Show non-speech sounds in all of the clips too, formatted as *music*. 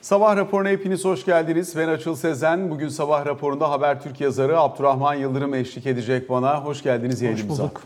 Sabah raporuna hepiniz hoş geldiniz. Ben Açıl Sezen. Bugün sabah raporunda Habertürk yazarı Abdurrahman Yıldırım eşlik edecek bana. Hoş geldiniz yayınımıza. bulduk.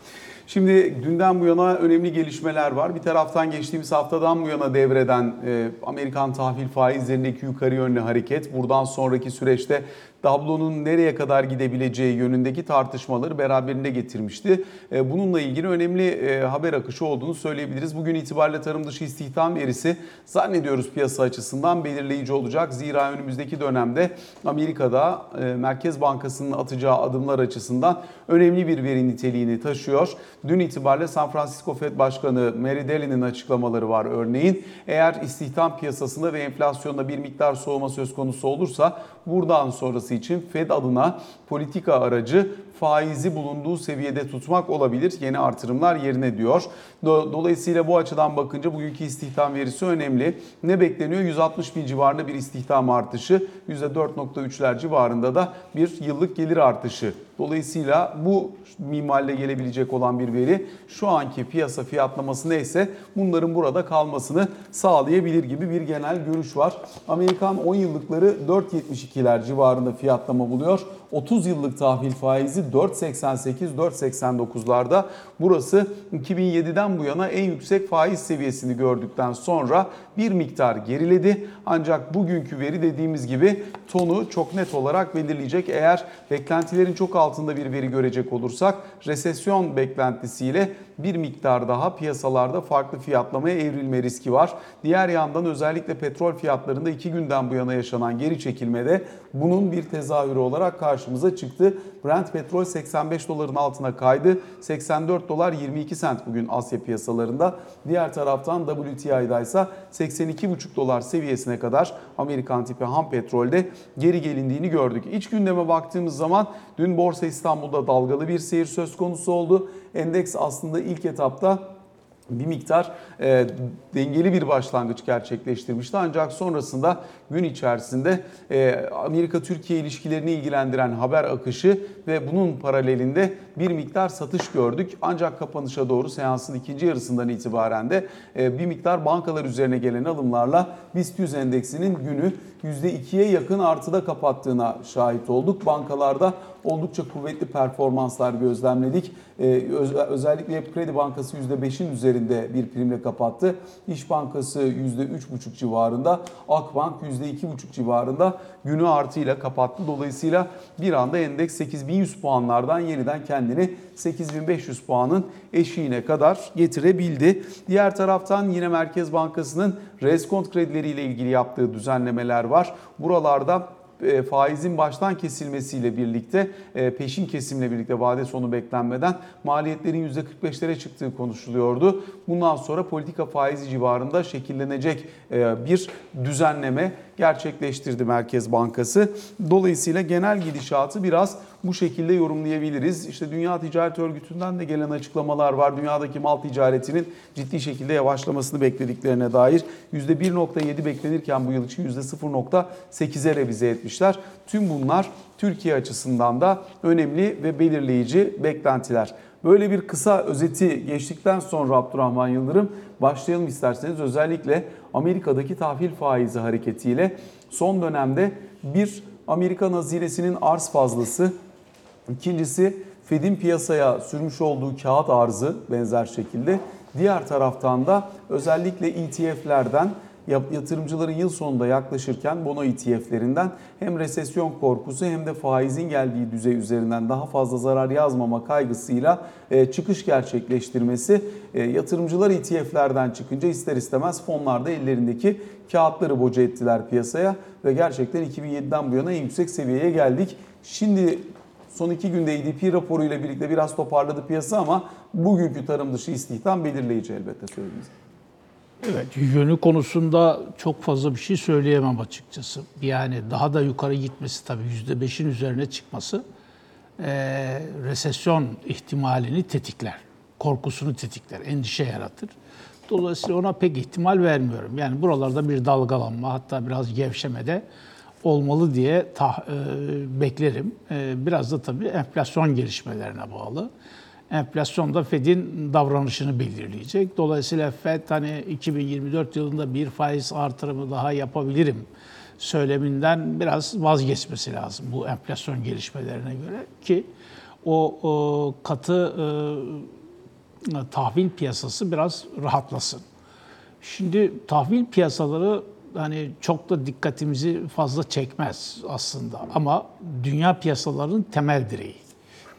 Şimdi dünden bu yana önemli gelişmeler var. Bir taraftan geçtiğimiz haftadan bu yana devreden e, Amerikan tahvil faizlerindeki yukarı yönlü hareket. Buradan sonraki süreçte tablonun nereye kadar gidebileceği yönündeki tartışmaları beraberinde getirmişti. E, Bununla ilgili önemli e, haber akışı olduğunu söyleyebiliriz. Bugün itibariyle tarım dışı istihdam verisi zannediyoruz piyasa açısından belirleyici olacak. Zira önümüzdeki dönemde Amerika'da e, Merkez Bankası'nın atacağı adımlar açısından önemli bir veri niteliğini taşıyor. Dün itibariyle San Francisco Fed Başkanı Mary Daly'nin açıklamaları var örneğin. Eğer istihdam piyasasında ve enflasyonda bir miktar soğuma söz konusu olursa buradan sonrası için Fed adına politika aracı faizi bulunduğu seviyede tutmak olabilir. Yeni artırımlar yerine diyor. Do- Dolayısıyla bu açıdan bakınca bugünkü istihdam verisi önemli. Ne bekleniyor? 160 bin civarında bir istihdam artışı. %4.3'ler civarında da bir yıllık gelir artışı. Dolayısıyla bu mimalle gelebilecek olan bir veri şu anki piyasa fiyatlaması neyse bunların burada kalmasını sağlayabilir gibi bir genel görüş var. Amerikan 10 yıllıkları 4.72'ler civarında fiyatlama buluyor. 30 yıllık tahvil faizi 4.88-4.89'larda. Burası 2007'den bu yana en yüksek faiz seviyesini gördükten sonra bir miktar geriledi. Ancak bugünkü veri dediğimiz gibi tonu çok net olarak belirleyecek. Eğer beklentilerin çok altında bir veri görecek olursak resesyon beklentisiyle bir miktar daha piyasalarda farklı fiyatlamaya evrilme riski var. Diğer yandan özellikle petrol fiyatlarında iki günden bu yana yaşanan geri çekilmede bunun bir tezahürü olarak karşımıza çıktı. Brent petrol 85 doların altına kaydı. 84 dolar 22 sent bugün Asya piyasalarında. Diğer taraftan WTI'da ise 82,5 dolar seviyesine kadar Amerikan tipi ham petrolde geri gelindiğini gördük. İç gündeme baktığımız zaman dün Borsa İstanbul'da dalgalı bir seyir söz konusu oldu. Endeks aslında ilk etapta bir miktar e, dengeli bir başlangıç gerçekleştirmişti. Ancak sonrasında gün içerisinde e, Amerika-Türkiye ilişkilerini ilgilendiren haber akışı ve bunun paralelinde bir miktar satış gördük. Ancak kapanışa doğru seansın ikinci yarısından itibaren de e, bir miktar bankalar üzerine gelen alımlarla BIST 100 endeksinin günü %2'ye yakın artıda kapattığına şahit olduk. Bankalarda oldukça kuvvetli performanslar gözlemledik. Ee, öz- özellikle Kredi Bankası %5'in üzerinde bir primle kapattı. İş Bankası %3,5 civarında, Akbank %2,5 civarında günü artıyla kapattı. Dolayısıyla bir anda endeks 8100 puanlardan yeniden kendini 8500 puanın eşiğine kadar getirebildi. Diğer taraftan yine Merkez Bankası'nın reskont kredileriyle ilgili yaptığı düzenlemeler var. Buralarda e, faizin baştan kesilmesiyle birlikte e, peşin kesimle birlikte vade sonu beklenmeden maliyetlerin %45'lere çıktığı konuşuluyordu. Bundan sonra politika faizi civarında şekillenecek e, bir düzenleme gerçekleştirdi Merkez Bankası. Dolayısıyla genel gidişatı biraz bu şekilde yorumlayabiliriz. İşte Dünya Ticaret Örgütü'nden de gelen açıklamalar var. Dünyadaki mal ticaretinin ciddi şekilde yavaşlamasını beklediklerine dair %1.7 beklenirken bu yıl için %0.8'e revize etmişler. Tüm bunlar Türkiye açısından da önemli ve belirleyici beklentiler. Böyle bir kısa özeti geçtikten sonra Abdurrahman Yıldırım başlayalım isterseniz özellikle Amerika'daki tahvil faizi hareketiyle son dönemde bir Amerikan hazinesinin arz fazlası, ikincisi Fed'in piyasaya sürmüş olduğu kağıt arzı benzer şekilde. Diğer taraftan da özellikle ETF'lerden yatırımcıların yıl sonunda yaklaşırken bono ETF'lerinden hem resesyon korkusu hem de faizin geldiği düzey üzerinden daha fazla zarar yazmama kaygısıyla e, çıkış gerçekleştirmesi e, yatırımcılar ETF'lerden çıkınca ister istemez fonlarda ellerindeki kağıtları boca ettiler piyasaya ve gerçekten 2007'den bu yana en yüksek seviyeye geldik. Şimdi Son iki günde ADP raporuyla birlikte biraz toparladı piyasa ama bugünkü tarım dışı istihdam belirleyici elbette söylediğiniz. Evet, yönü konusunda çok fazla bir şey söyleyemem açıkçası. Yani daha da yukarı gitmesi tabii %5'in üzerine çıkması eee resesyon ihtimalini tetikler. Korkusunu tetikler, endişe yaratır. Dolayısıyla ona pek ihtimal vermiyorum. Yani buralarda bir dalgalanma hatta biraz gevşeme de olmalı diye tah, eee, beklerim. Eee, biraz da tabii enflasyon gelişmelerine bağlı. Enflasyon da Fed'in davranışını belirleyecek. Dolayısıyla Fed hani 2024 yılında bir faiz artırımı daha yapabilirim söyleminden biraz vazgeçmesi lazım bu enflasyon gelişmelerine göre ki o, katı e, tahvil piyasası biraz rahatlasın. Şimdi tahvil piyasaları hani çok da dikkatimizi fazla çekmez aslında ama dünya piyasalarının temel direği,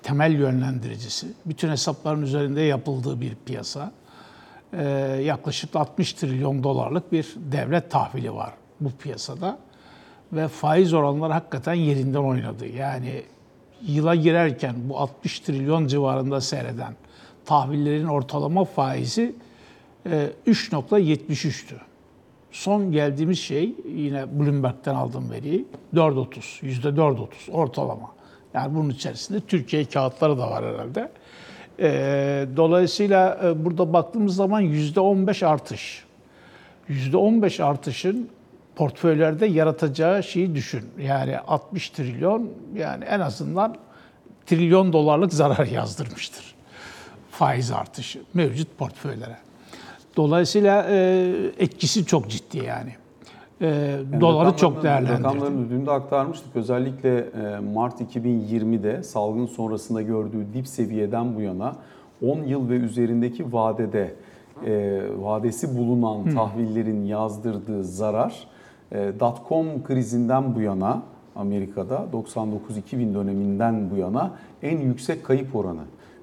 temel yönlendiricisi. Bütün hesapların üzerinde yapıldığı bir piyasa. Ee, yaklaşık 60 trilyon dolarlık bir devlet tahvili var bu piyasada ve faiz oranları hakikaten yerinden oynadı. Yani yıla girerken bu 60 trilyon civarında seyreden tahvillerin ortalama faizi e, 3.73'tü. Son geldiğimiz şey yine Bloomberg'den aldığım veriyi 4.30, %4.30 ortalama. Yani bunun içerisinde Türkiye kağıtları da var herhalde. E, dolayısıyla e, burada baktığımız zaman %15 artış. %15 artışın portföylerde yaratacağı şeyi düşün. Yani 60 trilyon yani en azından trilyon dolarlık zarar *laughs* yazdırmıştır. Faiz artışı mevcut portföylere. Dolayısıyla e, etkisi çok ciddi yani. E, Yani doları çok rakamların- değerlendirdi. Rakamlarını dün de aktarmıştık. Özellikle e, Mart 2020'de salgın sonrasında gördüğü dip seviyeden bu yana 10 yıl ve üzerindeki vadede e, vadesi bulunan tahvillerin yazdırdığı zarar e, dotcom krizinden bu yana Amerika'da 99-2000 döneminden bu yana en yüksek kayıp oranı.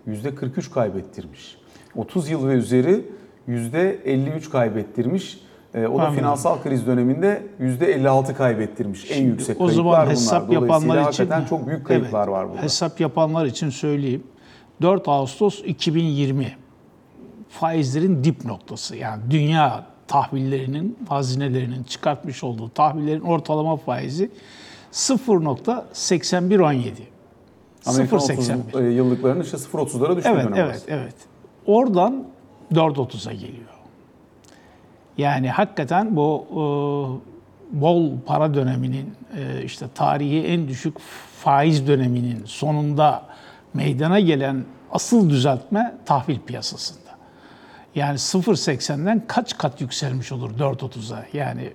%43 kaybettirmiş. 30 yıl ve üzeri %53 kaybettirmiş. E, o da Anladım. finansal kriz döneminde %56 kaybettirmiş. en yüksek o kayıplar zaman bunlar. hesap Dolayısıyla yapanlar için çok büyük kayıplar Evet, var burada. Hesap yapanlar için söyleyeyim. 4 Ağustos 2020 faizlerin dip noktası. Yani dünya tahvillerinin, hazinelerinin çıkartmış olduğu tahvillerin ortalama faizi 0.8117. Amerikan 0.81. 30 e, yıllıklarının işte 0.30'lara düştü Evet, dönem evet, evet. Oradan 4.30'a geliyor. Yani hakikaten bu e, bol para döneminin, e, işte tarihi en düşük faiz döneminin sonunda meydana gelen asıl düzeltme tahvil piyasasında. Yani 0.80'den kaç kat yükselmiş olur 4.30'a? Yani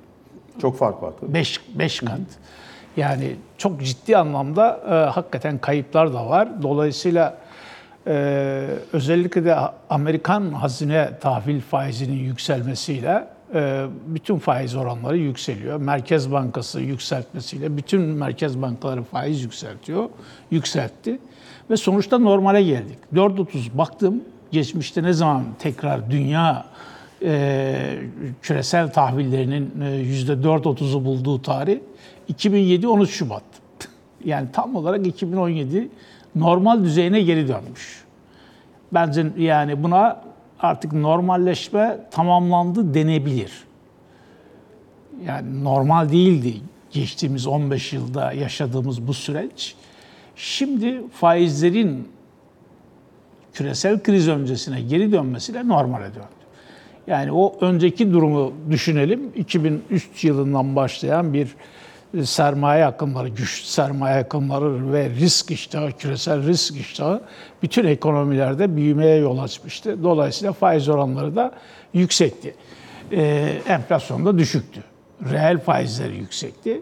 Çok fark var tabii. 5 5 kat. Yani çok ciddi anlamda e, hakikaten kayıplar da var. Dolayısıyla e, özellikle de Amerikan hazine tahvil faizinin yükselmesiyle bütün faiz oranları yükseliyor. Merkez Bankası yükseltmesiyle bütün merkez bankaları faiz yükseltiyor, yükseltti ve sonuçta normale geldik. 4.30 baktım geçmişte ne zaman tekrar dünya e, küresel tahvillerinin e, %4.30'u bulduğu tarih 2007 13 Şubat. *laughs* Yani tam olarak 2017 normal düzeyine geri dönmüş. Bence yani buna artık normalleşme tamamlandı denebilir. Yani normal değildi geçtiğimiz 15 yılda yaşadığımız bu süreç. Şimdi faizlerin küresel kriz öncesine geri dönmesiyle normale döndü. Yani o önceki durumu düşünelim. 2003 yılından başlayan bir sermaye akımları, güçlü sermaye akımları ve risk iştahı, küresel risk iştahı bütün ekonomilerde büyümeye yol açmıştı. Dolayısıyla faiz oranları da yüksekti. Ee, enflasyon da düşüktü. Reel faizleri yüksekti.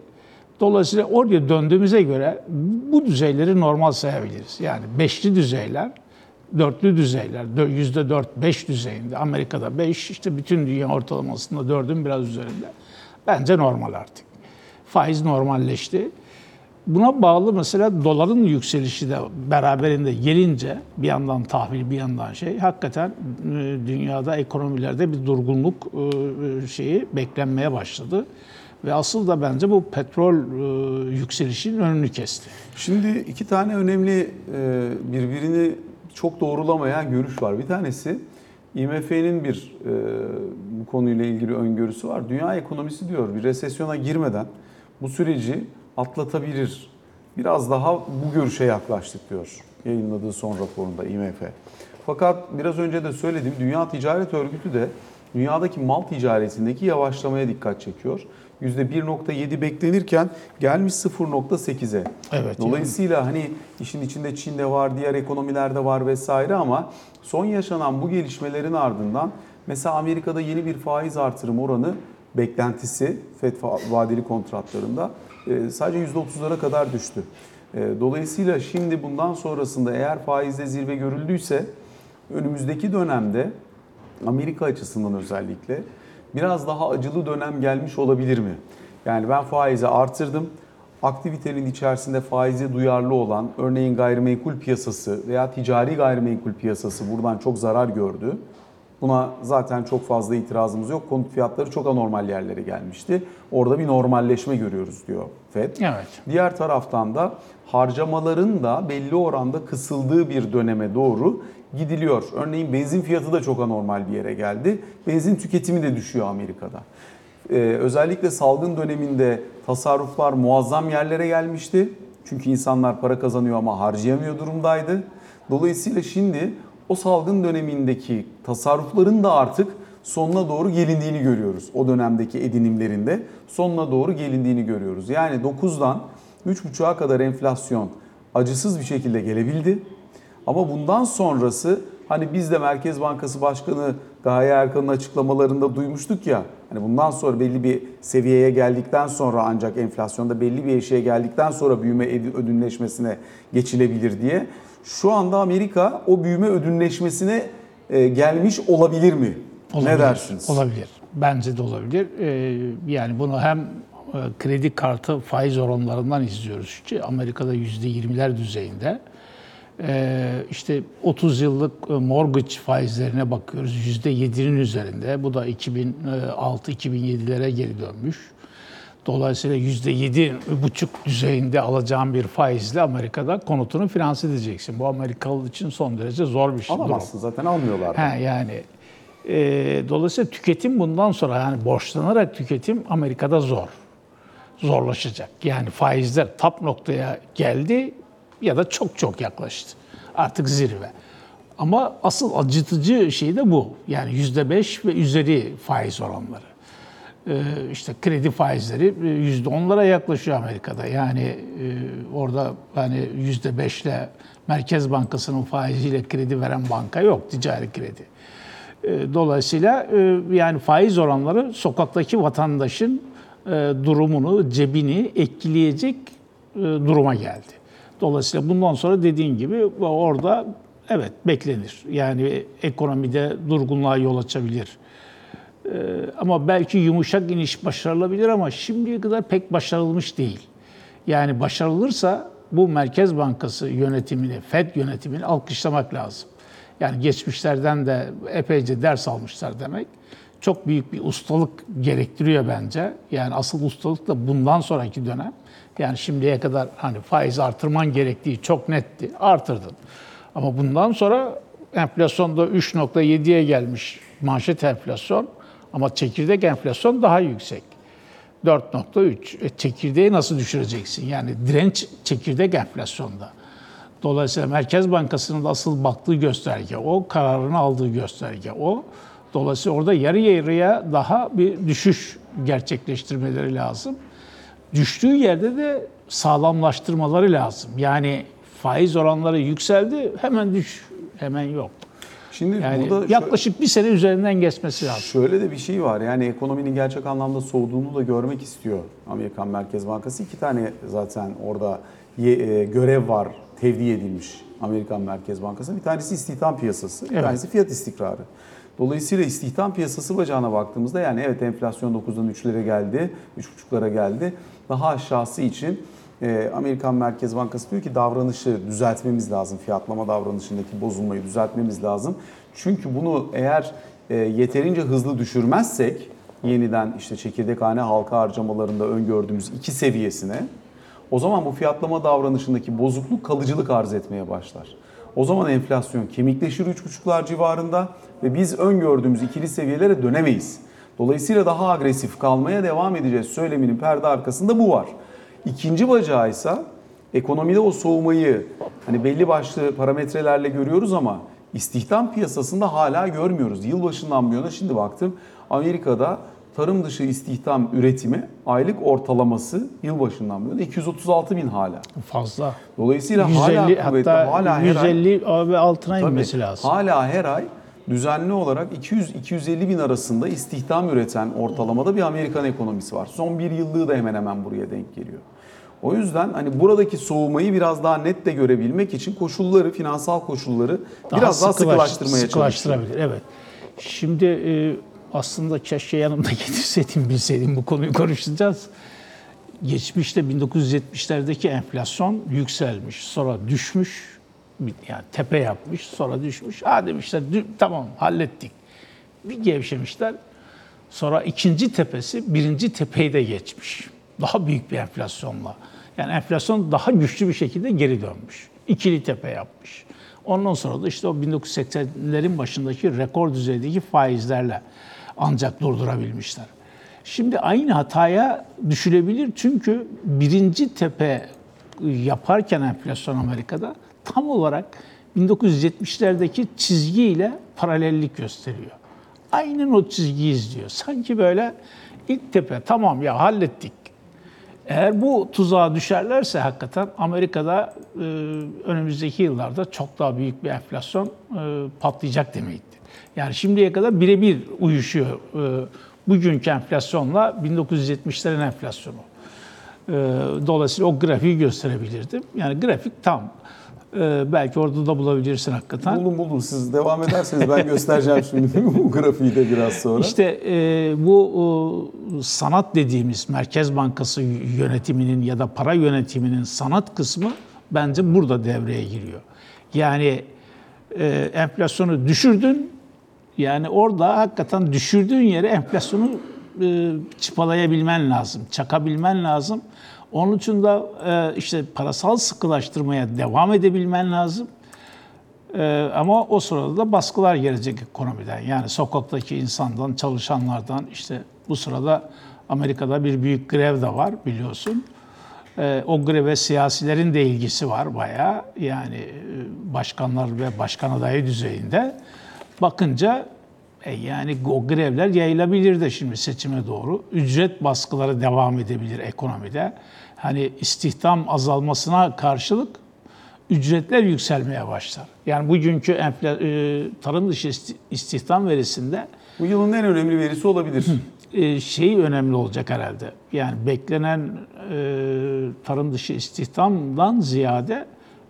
Dolayısıyla oraya döndüğümüze göre bu düzeyleri normal sayabiliriz. Yani beşli düzeyler, dörtlü düzeyler, yüzde dört, beş düzeyinde. Amerika'da beş, işte bütün dünya ortalamasında dördün biraz üzerinde. Bence normal artık. Faiz normalleşti. Buna bağlı mesela doların yükselişi de beraberinde gelince bir yandan tahvil bir yandan şey hakikaten e, dünyada ekonomilerde bir durgunluk e, şeyi beklenmeye başladı. Ve asıl da bence bu petrol e, yükselişinin önünü kesti. Şimdi iki tane önemli e, birbirini çok doğrulamayan görüş var. Bir tanesi IMF'nin bir e, bu konuyla ilgili öngörüsü var. Dünya ekonomisi diyor bir resesyona girmeden bu süreci atlatabilir. Biraz daha bu görüşe yaklaştık diyor yayınladığı son raporunda IMF. Fakat biraz önce de söylediğim Dünya Ticaret Örgütü de dünyadaki mal ticaretindeki yavaşlamaya dikkat çekiyor. %1.7 beklenirken gelmiş 0.8'e. Evet, Dolayısıyla hani işin içinde Çin'de var, diğer ekonomilerde var vesaire ama son yaşanan bu gelişmelerin ardından mesela Amerika'da yeni bir faiz artırım oranı beklentisi FED vadeli kontratlarında e, sadece %30'lara kadar düştü. E, Dolayısıyla şimdi bundan sonrasında eğer faizde zirve görüldüyse önümüzdeki dönemde Amerika açısından özellikle biraz daha acılı dönem gelmiş olabilir mi? Yani ben faizi artırdım. Aktivitenin içerisinde faize duyarlı olan örneğin gayrimenkul piyasası veya ticari gayrimenkul piyasası buradan çok zarar gördü. Buna zaten çok fazla itirazımız yok. Konut fiyatları çok anormal yerlere gelmişti. Orada bir normalleşme görüyoruz diyor FED. Evet. Diğer taraftan da harcamaların da belli oranda kısıldığı bir döneme doğru gidiliyor. Örneğin benzin fiyatı da çok anormal bir yere geldi. Benzin tüketimi de düşüyor Amerika'da. Ee, özellikle salgın döneminde tasarruflar muazzam yerlere gelmişti. Çünkü insanlar para kazanıyor ama harcayamıyor durumdaydı. Dolayısıyla şimdi o salgın dönemindeki tasarrufların da artık sonuna doğru gelindiğini görüyoruz. O dönemdeki edinimlerinde sonuna doğru gelindiğini görüyoruz. Yani 9'dan 3,5'a kadar enflasyon acısız bir şekilde gelebildi. Ama bundan sonrası hani biz de Merkez Bankası Başkanı Gaye Erkan'ın açıklamalarında duymuştuk ya. Hani bundan sonra belli bir seviyeye geldikten sonra ancak enflasyonda belli bir eşiğe geldikten sonra büyüme ödünleşmesine geçilebilir diye. Şu anda Amerika o büyüme ödünleşmesine e, gelmiş olabilir mi? Olabilir, Ne dersiniz? Olabilir. Bence de olabilir. Ee, yani bunu hem e, kredi kartı faiz oranlarından izliyoruz Amerika'da %20'ler düzeyinde. Ee, işte 30 yıllık e, mortgage faizlerine bakıyoruz. %7'nin üzerinde. Bu da 2006-2007'lere geri dönmüş. Dolayısıyla %7 buçuk düzeyinde alacağın bir faizle Amerika'da konutunu finanse edeceksin. Bu Amerikalı için son derece zor bir şey. durum. Alamazsın zaten almıyorlar. He, yani e, dolayısıyla tüketim bundan sonra yani borçlanarak tüketim Amerika'da zor. Zorlaşacak. Yani faizler tap noktaya geldi ya da çok çok yaklaştı. Artık zirve. Ama asıl acıtıcı şey de bu. Yani yüzde beş ve üzeri faiz oranları. Ee, işte kredi faizleri e, yüzde onlara yaklaşıyor Amerika'da. Yani e, orada hani yüzde beşle Merkez Bankası'nın faiziyle kredi veren banka yok, ticari kredi. E, Dolayısıyla e, yani faiz oranları sokaktaki vatandaşın durumunu, cebini etkileyecek duruma geldi. Dolayısıyla bundan sonra dediğin gibi orada evet beklenir. Yani ekonomide durgunluğa yol açabilir. Ee, ama belki yumuşak iniş başarılabilir ama şimdiye kadar pek başarılmış değil. Yani başarılırsa bu Merkez Bankası yönetimini, FED yönetimini alkışlamak lazım. Yani geçmişlerden de epeyce ders almışlar demek. Çok büyük bir ustalık gerektiriyor bence. Yani asıl ustalık da bundan sonraki dönem. Yani şimdiye kadar hani faiz artırman gerektiği çok netti. Artırdın. Ama bundan sonra enflasyonda 3.7'ye gelmiş manşet enflasyon ama çekirdek enflasyon daha yüksek. 4.3. E, çekirdeği nasıl düşüreceksin? Yani direnç çekirdek enflasyonda. Dolayısıyla Merkez Bankası'nın da asıl baktığı gösterge o, kararını aldığı gösterge o. Dolayısıyla orada yarı yarıya daha bir düşüş gerçekleştirmeleri lazım. Düştüğü yerde de sağlamlaştırmaları lazım. Yani faiz oranları yükseldi, hemen düş, hemen yok. Şimdi Yani burada yaklaşık bir sene üzerinden geçmesi lazım. Şöyle de bir şey var. Yani ekonominin gerçek anlamda soğuduğunu da görmek istiyor Amerikan Merkez Bankası. İki tane zaten orada e, görev var tevdi edilmiş Amerikan Merkez Bankası. Bir tanesi istihdam piyasası, bir Evet. tanesi fiyat istikrarı. Dolayısıyla istihdam piyasası bacağına baktığımızda yani evet enflasyon 9'dan 3'lere geldi, 3,5'lara geldi. Daha aşağısı için e, Amerikan Merkez Bankası diyor ki davranışı düzeltmemiz lazım. Fiyatlama davranışındaki bozulmayı düzeltmemiz lazım. Çünkü bunu eğer e, yeterince hızlı düşürmezsek yeniden işte çekirdek hane halka harcamalarında öngördüğümüz iki seviyesine o zaman bu fiyatlama davranışındaki bozukluk kalıcılık arz etmeye başlar. O zaman enflasyon kemikleşir 3,5'lar civarında ve biz öngördüğümüz ikili seviyelere dönemeyiz. Dolayısıyla daha agresif kalmaya devam edeceğiz söyleminin perde arkasında bu var. İkinci bacağı ise ekonomide o soğumayı hani belli başlı parametrelerle görüyoruz ama istihdam piyasasında hala görmüyoruz. Yılbaşından bu yana şimdi baktım Amerika'da tarım dışı istihdam üretimi aylık ortalaması yılbaşından bu yana 236 bin hala. Fazla. Dolayısıyla 150 hala kuvvetli, hatta hala her ay 150 ve altına Tabii, inmesi lazım. Hala her ay düzenli olarak 200-250 bin arasında istihdam üreten ortalamada bir Amerikan ekonomisi var. Son bir yıllığı da hemen hemen buraya denk geliyor. O yüzden hani buradaki soğumayı biraz daha net de görebilmek için koşulları, finansal koşulları biraz daha sıkılaş- sıkılaştırmaya çalışıyor. sıkılaştırabilir. Evet. Şimdi e, aslında keşke yanımda *laughs* getirseydim, bilseydim bu konuyu konuşacağız. Geçmişte 1970'lerdeki enflasyon yükselmiş, sonra düşmüş, yani tepe yapmış, sonra düşmüş. Ha demişler "Dü- tamam hallettik. Bir gevşemişler. Sonra ikinci tepesi birinci tepeyi de geçmiş. Daha büyük bir enflasyonla. Yani enflasyon daha güçlü bir şekilde geri dönmüş. İkili tepe yapmış. Ondan sonra da işte o 1980'lerin başındaki rekor düzeydeki faizlerle ancak durdurabilmişler. Şimdi aynı hataya düşülebilir çünkü birinci tepe yaparken enflasyon Amerika'da tam olarak 1970'lerdeki çizgiyle paralellik gösteriyor. Aynen o çizgiyi izliyor. Sanki böyle ilk tepe tamam ya hallettik. Eğer bu tuzağa düşerlerse hakikaten Amerika'da e, önümüzdeki yıllarda çok daha büyük bir enflasyon e, patlayacak demektir. Yani şimdiye kadar birebir uyuşuyor e, bugünkü enflasyonla 1970'lerin enflasyonu. E, dolayısıyla o grafiği gösterebilirdim. Yani grafik tam. E, belki orada da bulabilirsin hakikaten. Buldum buldum. Siz devam ederseniz ben göstereceğim *laughs* şimdi bu grafiği de biraz sonra. İşte e, bu e, sanat dediğimiz Merkez Bankası yönetiminin ya da para yönetiminin sanat kısmı bence burada devreye giriyor. Yani e, enflasyonu düşürdün, yani orada hakikaten düşürdüğün yere enflasyonu e, çıpalayabilmen lazım, çakabilmen lazım. Onun için de e, işte parasal sıkılaştırmaya devam edebilmen lazım. Ee, ama o sırada da baskılar gelecek ekonomiden. Yani sokaktaki insandan, çalışanlardan işte bu sırada Amerika'da bir büyük grev de var biliyorsun. Ee, o greve siyasilerin de ilgisi var bayağı. Yani e, başkanlar ve başkan adayı düzeyinde. Bakınca e, yani o grevler yayılabilir de şimdi seçime doğru. Ücret baskıları devam edebilir ekonomide. Hani istihdam azalmasına karşılık ücretler yükselmeye başlar. Yani bugünkü enfla, e, tarım dışı isti- istihdam verisinde Bu yılın en önemli verisi olabilir. e, şey önemli olacak herhalde. Yani beklenen e, tarım dışı istihdamdan ziyade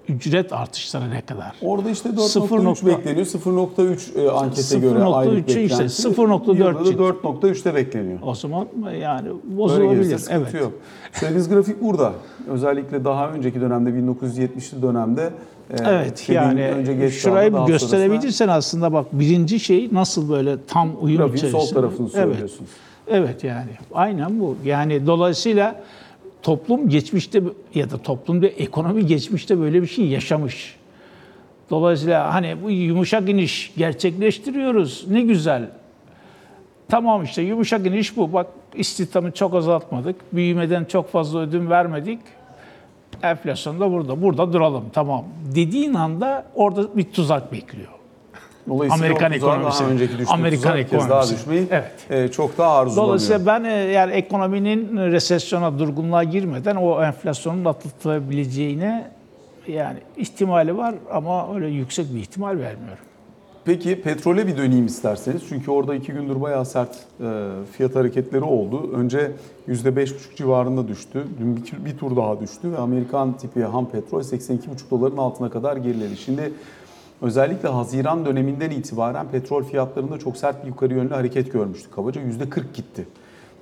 ücret artışları ne kadar? Orada işte 0 4.3 nokta- bekleniyor. 0.3 e, ankete göre 0.3 aylık işte, beklenti. 0.4 da çıktı. 4.3'te bekleniyor. O zaman yani Böyle bozulabilir. Evet. yok. Söylediğiniz grafik burada. Özellikle daha önceki dönemde 1970'li dönemde e, Evet yani önce şurayı daha gösterebilirsen aslında bak birinci şey nasıl böyle tam uyum Grafiğin sol içerisinde. tarafını Evet. söylüyorsunuz. Evet yani aynen bu. Yani dolayısıyla toplum geçmişte ya da toplum ve ekonomi geçmişte böyle bir şey yaşamış. Dolayısıyla hani bu yumuşak iniş gerçekleştiriyoruz. Ne güzel. Tamam işte yumuşak iniş bu. Bak istihdamı çok azaltmadık. Büyümeden çok fazla ödün vermedik. Enflasyon da burada. Burada duralım tamam. Dediğin anda orada bir tuzak bekliyor. Dolayısıyla Amerikan ekonomisi. Daha önceki düştüğü Amerikan kez daha ekonomisi. düşmeyi Evet. e, çok daha arzulanıyor. Dolayısıyla ben e, yani ekonominin resesyona, durgunluğa girmeden o enflasyonun atlatılabileceğine yani ihtimali var ama öyle yüksek bir ihtimal vermiyorum. Peki petrole bir döneyim isterseniz. Çünkü orada iki gündür bayağı sert e, fiyat hareketleri oldu. Önce %5,5 civarında düştü. Dün bir, bir tur daha düştü ve Amerikan tipi ham petrol 82,5 doların altına kadar geriledi. Şimdi özellikle Haziran döneminden itibaren petrol fiyatlarında çok sert bir yukarı yönlü hareket görmüştük. Kabaca %40 gitti.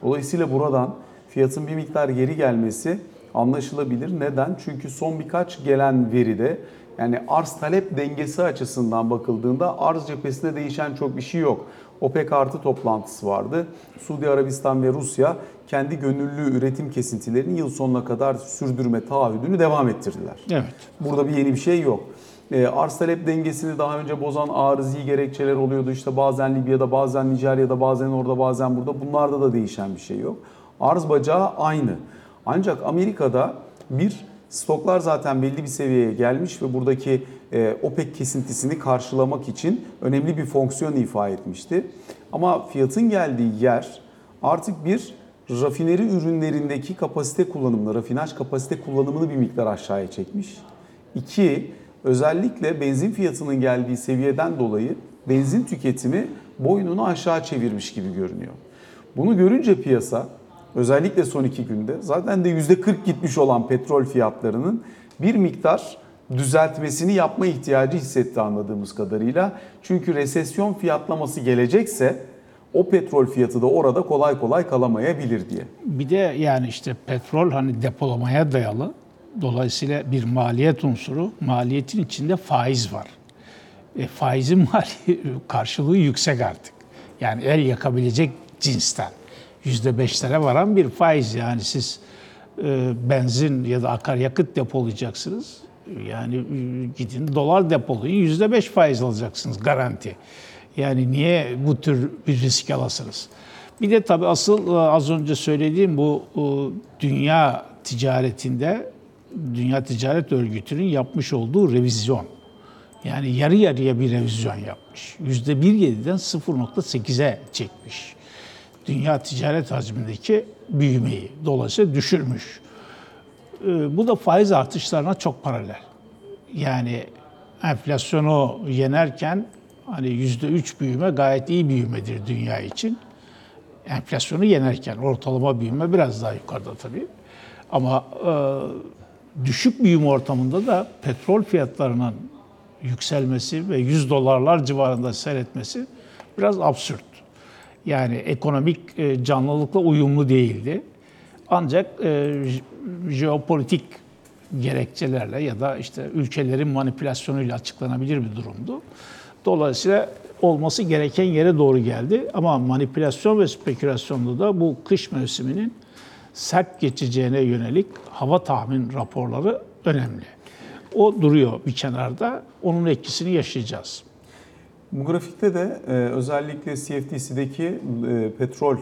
Dolayısıyla buradan fiyatın bir miktar geri gelmesi anlaşılabilir. Neden? Çünkü son birkaç gelen veride yani arz talep dengesi açısından bakıldığında arz cephesinde değişen çok bir şey yok. OPEC artı toplantısı vardı. Suudi Arabistan ve Rusya kendi gönüllü üretim kesintilerini yıl sonuna kadar sürdürme taahhüdünü devam ettirdiler. Evet. Burada bir yeni bir şey yok. E, arz talep dengesini daha önce bozan arızi gerekçeler oluyordu. İşte bazen Libya'da, bazen Nijerya'da, bazen orada, bazen burada. Bunlarda da değişen bir şey yok. Arz bacağı aynı. Ancak Amerika'da bir stoklar zaten belli bir seviyeye gelmiş ve buradaki e, OPEC kesintisini karşılamak için önemli bir fonksiyon ifa etmişti. Ama fiyatın geldiği yer artık bir rafineri ürünlerindeki kapasite kullanımını, rafinaj kapasite kullanımını bir miktar aşağıya çekmiş. İki, özellikle benzin fiyatının geldiği seviyeden dolayı benzin tüketimi boynunu aşağı çevirmiş gibi görünüyor. Bunu görünce piyasa özellikle son iki günde zaten de %40 gitmiş olan petrol fiyatlarının bir miktar düzeltmesini yapma ihtiyacı hissetti anladığımız kadarıyla. Çünkü resesyon fiyatlaması gelecekse o petrol fiyatı da orada kolay kolay kalamayabilir diye. Bir de yani işte petrol hani depolamaya dayalı. Dolayısıyla bir maliyet unsuru. Maliyetin içinde faiz var. E, faizin *laughs* mali karşılığı yüksek artık. Yani el yakabilecek cinsten. Yüzde beşlere varan bir faiz. Yani siz e, benzin ya da akaryakıt depolayacaksınız. Yani e, gidin dolar depolayın yüzde beş faiz alacaksınız garanti. Yani niye bu tür bir risk alasınız? Bir de tabii asıl e, az önce söylediğim bu e, dünya ticaretinde Dünya Ticaret Örgütü'nün yapmış olduğu revizyon. Yani yarı yarıya bir revizyon yapmış. %1.7'den 0.8'e çekmiş. Dünya ticaret hacmindeki büyümeyi dolayısıyla düşürmüş. Ee, Bu da faiz artışlarına çok paralel. Yani enflasyonu yenerken hani %3 büyüme gayet iyi büyümedir dünya için. Enflasyonu yenerken ortalama büyüme biraz daha yukarıda tabii. Ama e, düşük büyüme ortamında da petrol fiyatlarının yükselmesi ve 100 dolarlar civarında seyretmesi biraz absürt. Yani ekonomik e, canlılıkla uyumlu değildi. Ancak e, jeopolitik gerekçelerle ya da işte ülkelerin manipülasyonuyla açıklanabilir bir durumdu. Dolayısıyla olması gereken yere doğru geldi. Ama manipülasyon ve spekülasyonda da bu kış mevsiminin sert geçeceğine yönelik hava tahmin raporları önemli. O duruyor bir kenarda. Onun etkisini yaşayacağız. Bu grafikte de e, özellikle CFDC'deki e, petrol,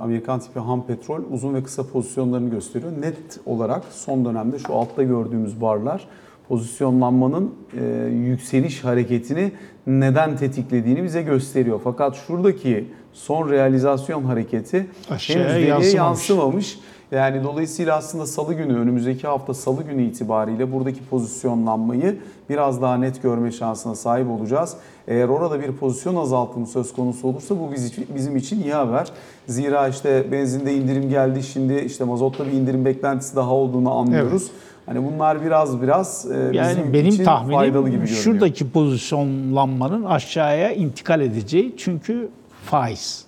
Amerikan tipi ham petrol uzun ve kısa pozisyonlarını gösteriyor. Net olarak son dönemde şu altta gördüğümüz barlar pozisyonlanmanın e, yükseliş hareketini neden tetiklediğini bize gösteriyor. Fakat şuradaki son realizasyon hareketi Aşağıya henüz veriye yansımamış. yansımamış. Yani dolayısıyla aslında salı günü, önümüzdeki hafta salı günü itibariyle buradaki pozisyonlanmayı biraz daha net görme şansına sahip olacağız. Eğer orada bir pozisyon azaltımı söz konusu olursa bu bizim için iyi haber. Zira işte benzinde indirim geldi, şimdi işte mazotta bir indirim beklentisi daha olduğunu anlıyoruz. Hani bunlar biraz biraz e, Yani bizim benim için faydalı gibi tahminim görünüyor. şuradaki pozisyonlanmanın aşağıya intikal edeceği çünkü faiz.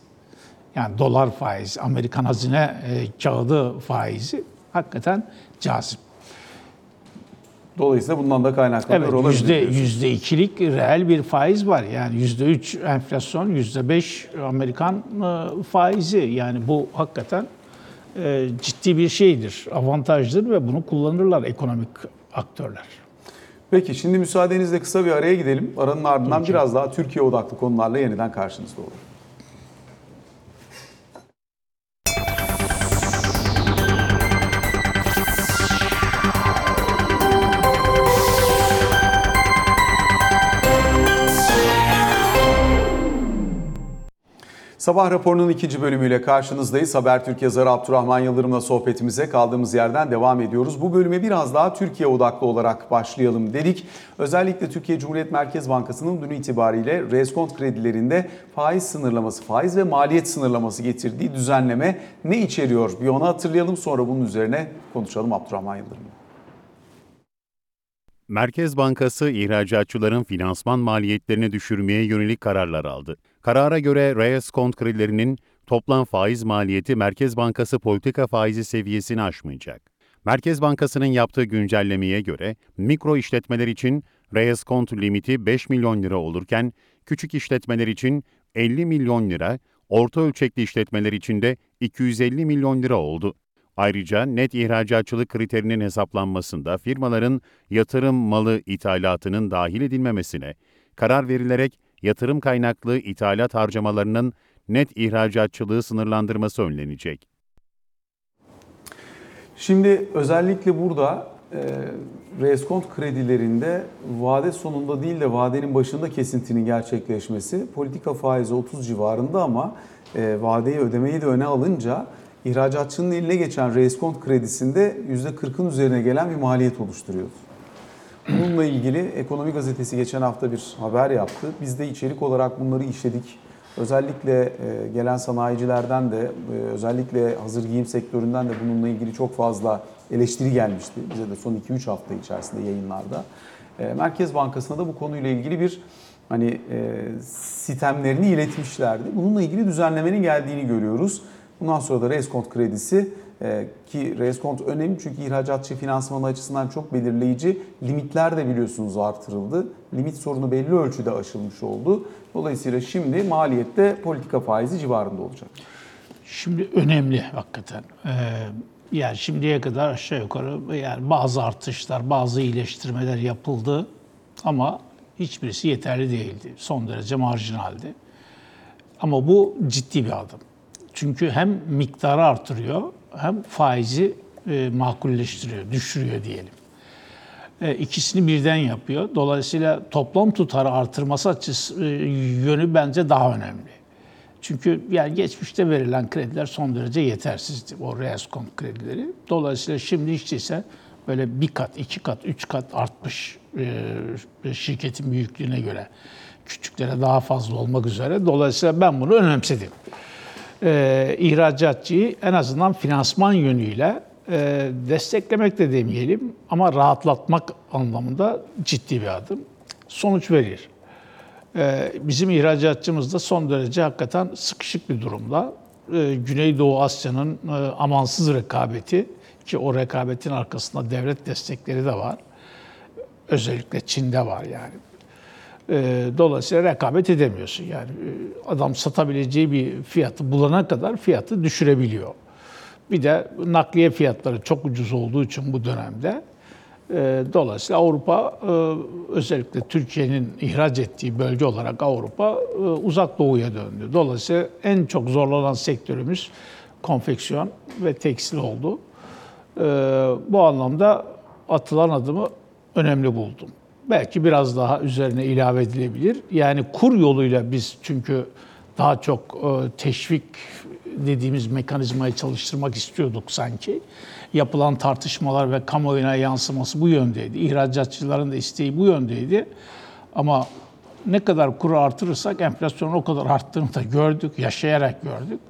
Yani dolar faizi, Amerikan hazine e, kağıdı faizi hakikaten cazip. Dolayısıyla bundan da kaynaklanıyor Evet, olabilir. yüzde, yüzde ikilik reel bir faiz var. Yani yüzde üç enflasyon, yüzde beş Amerikan e, faizi. Yani bu hakikaten e, ciddi bir şeydir, avantajdır ve bunu kullanırlar ekonomik aktörler. Peki şimdi müsaadenizle kısa bir araya gidelim. Aranın ardından biraz daha Türkiye odaklı konularla yeniden karşınızda olalım. Sabah raporunun ikinci bölümüyle karşınızdayız. Habertürk yazarı Abdurrahman Yıldırım'la sohbetimize kaldığımız yerden devam ediyoruz. Bu bölüme biraz daha Türkiye odaklı olarak başlayalım dedik. Özellikle Türkiye Cumhuriyet Merkez Bankası'nın dün itibariyle reskont kredilerinde faiz sınırlaması, faiz ve maliyet sınırlaması getirdiği düzenleme ne içeriyor? Bir onu hatırlayalım sonra bunun üzerine konuşalım Abdurrahman Yıldırım'la. Merkez Bankası ihracatçıların finansman maliyetlerini düşürmeye yönelik kararlar aldı. Karara göre reel kont kredilerinin toplam faiz maliyeti Merkez Bankası politika faizi seviyesini aşmayacak. Merkez Bankası'nın yaptığı güncellemeye göre mikro işletmeler için reel kont limiti 5 milyon lira olurken küçük işletmeler için 50 milyon lira, orta ölçekli işletmeler için de 250 milyon lira oldu. Ayrıca net ihracatçılık kriterinin hesaplanmasında firmaların yatırım malı ithalatının dahil edilmemesine karar verilerek yatırım kaynaklı ithalat harcamalarının net ihracatçılığı sınırlandırması önlenecek. Şimdi özellikle burada e, reskont kredilerinde vade sonunda değil de vadenin başında kesintinin gerçekleşmesi politika faizi 30 civarında ama e, vadeyi ödemeyi de öne alınca ihracatçının eline geçen reskont kredisinde %40'ın üzerine gelen bir maliyet oluşturuyor. Bununla ilgili Ekonomi Gazetesi geçen hafta bir haber yaptı. Biz de içerik olarak bunları işledik. Özellikle e, gelen sanayicilerden de e, özellikle hazır giyim sektöründen de bununla ilgili çok fazla eleştiri gelmişti. Bize de son 2-3 hafta içerisinde yayınlarda. E, Merkez Bankası'na da bu konuyla ilgili bir hani sitemlerini iletmişlerdi. Bununla ilgili düzenlemenin geldiğini görüyoruz. Bundan sonra da reskont kredisi ki reskont önemli çünkü ihracatçı finansmanı açısından çok belirleyici. Limitler de biliyorsunuz artırıldı. Limit sorunu belli ölçüde aşılmış oldu. Dolayısıyla şimdi maliyette politika faizi civarında olacak. Şimdi önemli hakikaten. Ee, yani şimdiye kadar aşağı yukarı yani bazı artışlar, bazı iyileştirmeler yapıldı ama hiçbirisi yeterli değildi. Son derece marjinaldi. Ama bu ciddi bir adım. Çünkü hem miktarı artırıyor hem faizi e, makulleştiriyor, düşürüyor diyelim. E, ikisini birden yapıyor. Dolayısıyla toplam tutarı artırması açısı e, yönü bence daha önemli. Çünkü yani geçmişte verilen krediler son derece yetersizdi. O reaskont kredileri. Dolayısıyla şimdi hiç değilse böyle bir kat, iki kat, üç kat artmış e, şirketin büyüklüğüne göre. Küçüklere daha fazla olmak üzere. Dolayısıyla ben bunu önemsedim e, ihracatçıyı en azından finansman yönüyle e, desteklemek de demeyelim ama rahatlatmak anlamında ciddi bir adım. Sonuç verir. E, bizim ihracatçımız da son derece hakikaten sıkışık bir durumda. E, Güneydoğu Asya'nın e, amansız rekabeti ki o rekabetin arkasında devlet destekleri de var. Özellikle Çin'de var yani. Ee, dolayısıyla rekabet edemiyorsun. Yani e, adam satabileceği bir fiyatı bulana kadar fiyatı düşürebiliyor. Bir de nakliye fiyatları çok ucuz olduğu için bu dönemde e, dolayısıyla Avrupa e, özellikle Türkiye'nin ihraç ettiği bölge olarak Avrupa uzak doğuya döndü. Dolayısıyla en çok zorlanan sektörümüz konfeksiyon ve tekstil oldu. Bu anlamda atılan adımı önemli buldum belki biraz daha üzerine ilave edilebilir. Yani kur yoluyla biz çünkü daha çok e, teşvik dediğimiz mekanizmayı çalıştırmak istiyorduk sanki. Yapılan tartışmalar ve kamuoyuna yansıması bu yöndeydi. İhracatçıların da isteği bu yöndeydi. Ama ne kadar kuru artırırsak enflasyonun o kadar arttığını da gördük, yaşayarak gördük.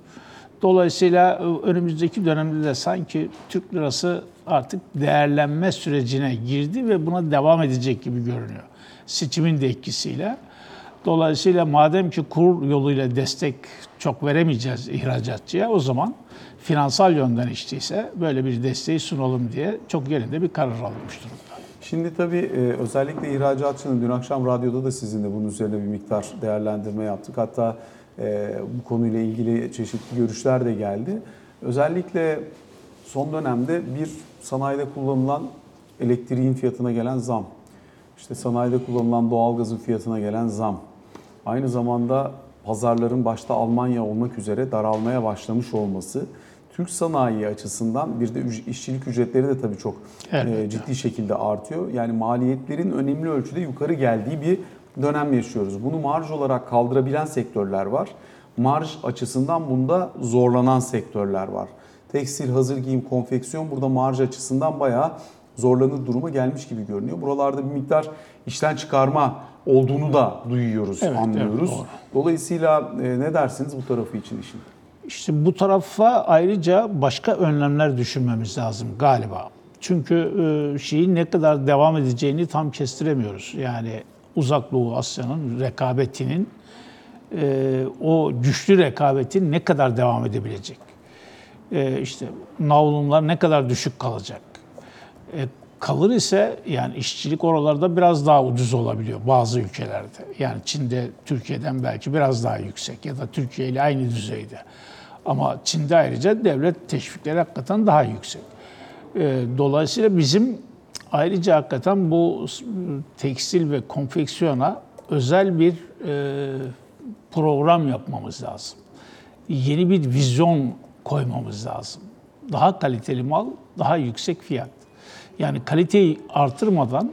Dolayısıyla e, önümüzdeki dönemde de sanki Türk lirası artık değerlenme sürecine girdi ve buna devam edecek gibi görünüyor. Seçimin de etkisiyle. Dolayısıyla madem ki kur yoluyla destek çok veremeyeceğiz ihracatçıya o zaman finansal yönden işteyse böyle bir desteği sunalım diye çok yerinde bir karar alınmış durumda. Şimdi tabii e, özellikle ihracatçının dün akşam radyoda da sizinle bunun üzerine bir miktar değerlendirme yaptık. Hatta e, bu konuyla ilgili çeşitli görüşler de geldi. Özellikle son dönemde bir sanayide kullanılan elektriğin fiyatına gelen zam, işte sanayide kullanılan doğalgazın fiyatına gelen zam, aynı zamanda pazarların başta Almanya olmak üzere daralmaya başlamış olması Türk sanayi açısından bir de işçilik ücretleri de tabii çok evet. E, ciddi şekilde artıyor. Yani maliyetlerin önemli ölçüde yukarı geldiği bir dönem yaşıyoruz. Bunu marj olarak kaldırabilen sektörler var. Marj açısından bunda zorlanan sektörler var. Tekstil, hazır giyim, konfeksiyon burada marj açısından bayağı zorlanır duruma gelmiş gibi görünüyor. Buralarda bir miktar işten çıkarma olduğunu da duyuyoruz, evet, anlıyoruz. Evet, Dolayısıyla e, ne dersiniz bu tarafı için işin? İşte bu tarafa ayrıca başka önlemler düşünmemiz lazım galiba. Çünkü e, şeyin ne kadar devam edeceğini tam kestiremiyoruz. Yani Uzak Doğu Asya'nın rekabetinin e, o güçlü rekabetin ne kadar devam edebilecek? E, işte navlunlar ne kadar düşük kalacak? E, kalır ise yani işçilik oralarda biraz daha ucuz olabiliyor bazı ülkelerde. Yani Çin'de Türkiye'den belki biraz daha yüksek ya da Türkiye ile aynı düzeyde. Ama Çin'de ayrıca devlet teşvikleri hakikaten daha yüksek. E, dolayısıyla bizim Ayrıca hakikaten bu tekstil ve konfeksiyona özel bir e, program yapmamız lazım. Yeni bir vizyon koymamız lazım. Daha kaliteli mal, daha yüksek fiyat. Yani kaliteyi artırmadan,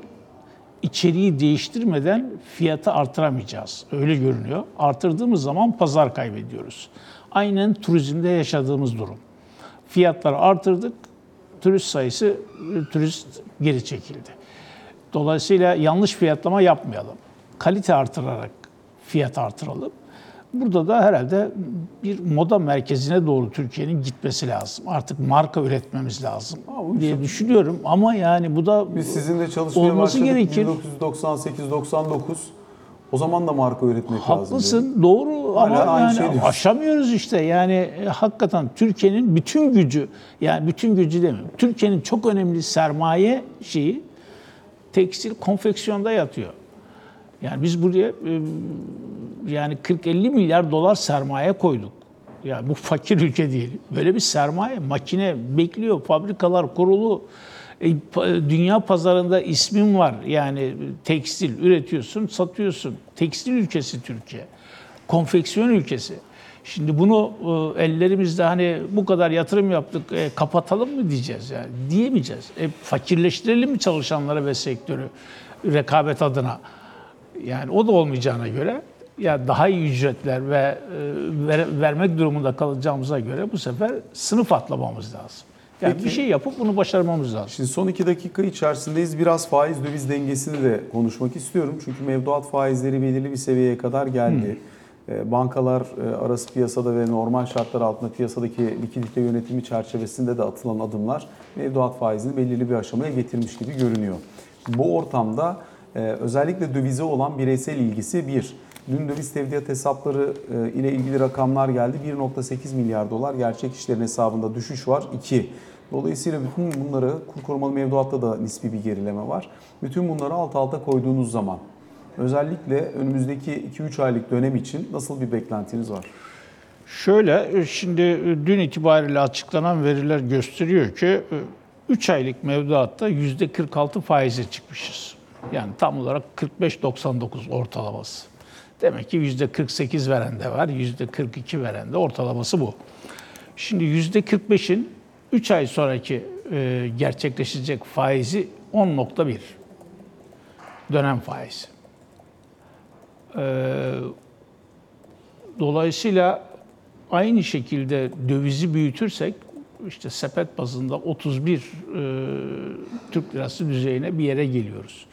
içeriği değiştirmeden fiyatı artıramayacağız. Öyle görünüyor. Artırdığımız zaman pazar kaybediyoruz. Aynen turizmde yaşadığımız durum. Fiyatları artırdık, turist sayısı, turist geri çekildi. Dolayısıyla yanlış fiyatlama yapmayalım. Kalite artırarak fiyat artıralım. Burada da herhalde bir moda merkezine doğru Türkiye'nin gitmesi lazım. Artık marka üretmemiz lazım diye düşünüyorum. Ama yani bu da Biz sizinle çalışmaya olması başladık gerekir. 1998-99. O zaman da marka üretmek lazım. Haklısın, doğru Hala ama yani şey aşamıyoruz işte. Yani e, hakikaten Türkiye'nin bütün gücü, yani bütün gücü demiyorum. Türkiye'nin çok önemli sermaye şeyi tekstil konfeksiyonda yatıyor. Yani biz buraya e, yani 40-50 milyar dolar sermaye koyduk. Yani bu fakir ülke değil. Böyle bir sermaye, makine bekliyor, fabrikalar kurulu. E, dünya pazarında ismin var. Yani tekstil üretiyorsun, satıyorsun. Tekstil ülkesi Türkiye. Konfeksiyon ülkesi. Şimdi bunu e, ellerimizde hani bu kadar yatırım yaptık, e, kapatalım mı diyeceğiz yani? Diyemeyeceğiz. E, fakirleştirelim mi çalışanları ve sektörü rekabet adına? Yani o da olmayacağına göre ya daha iyi ücretler ve e, ver- vermek durumunda kalacağımıza göre bu sefer sınıf atlamamız lazım. Yani Peki. bir şey yapıp bunu başarmamız lazım. Şimdi son iki dakika içerisindeyiz. Biraz faiz döviz dengesini de konuşmak istiyorum. Çünkü mevduat faizleri belirli bir seviyeye kadar geldi. Ee, Bankalar e, arası piyasada ve normal şartlar altında piyasadaki likidite yönetimi çerçevesinde de atılan adımlar mevduat faizini belirli bir aşamaya getirmiş gibi görünüyor. Bu ortamda e, özellikle dövize olan bireysel ilgisi bir. Dün döviz tevdiat hesapları e, ile ilgili rakamlar geldi. 1.8 milyar dolar gerçek işlerin hesabında düşüş var. 2. Dolayısıyla bütün bunları kur korumalı mevduatta da nispi bir gerileme var. Bütün bunları alt alta koyduğunuz zaman özellikle önümüzdeki 2-3 aylık dönem için nasıl bir beklentiniz var? Şöyle, e, şimdi e, dün itibariyle açıklanan veriler gösteriyor ki 3 aylık mevduatta %46 faize çıkmışız. Yani tam olarak 45.99 ortalaması. Demek ki %48 veren de var, %42 veren de ortalaması bu. Şimdi %45'in 3 ay sonraki e, gerçekleşecek faizi 10.1 dönem faizi. Ee, Dolayısıyla aynı şekilde dövizi büyütürsek işte sepet bazında 31 e, Türk lirası düzeyine bir yere geliyoruz.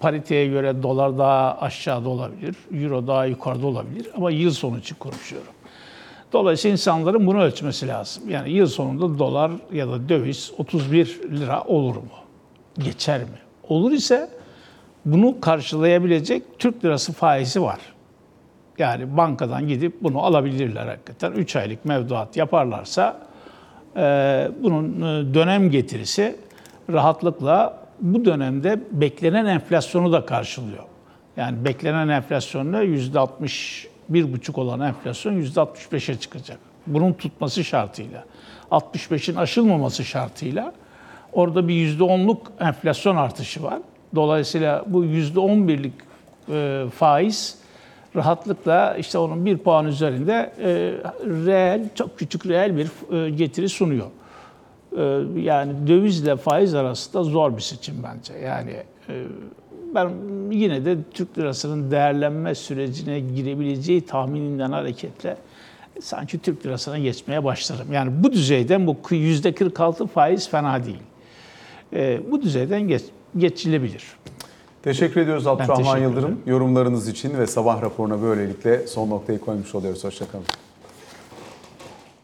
Pariteye göre dolar daha aşağıda olabilir, euro daha yukarıda olabilir ama yıl sonu için konuşuyorum. Dolayısıyla insanların bunu ölçmesi lazım. Yani yıl sonunda dolar ya da döviz 31 lira olur mu? Geçer mi? Olur ise bunu karşılayabilecek Türk lirası faizi var. Yani bankadan gidip bunu alabilirler hakikaten. 3 aylık mevduat yaparlarsa e, bunun dönem getirisi rahatlıkla bu dönemde beklenen enflasyonu da karşılıyor. Yani beklenen enflasyonla %61,5 olan enflasyon %65'e çıkacak. Bunun tutması şartıyla. 65'in aşılmaması şartıyla orada bir %10'luk enflasyon artışı var. Dolayısıyla bu %11'lik e, faiz rahatlıkla işte onun bir puan üzerinde e, reel, çok küçük reel bir e, getiri sunuyor. E, yani dövizle faiz arasında zor bir seçim bence. Yani e, ben yine de Türk lirasının değerlenme sürecine girebileceği tahmininden hareketle sanki Türk lirasına geçmeye başlarım. Yani bu düzeyden bu %46 faiz fena değil. E, bu düzeyden geç, geçilebilir. Teşekkür ediyoruz Abdurrahman teşekkür Yıldırım. Yorumlarınız için ve sabah raporuna böylelikle son noktayı koymuş oluyoruz. Hoşçakalın.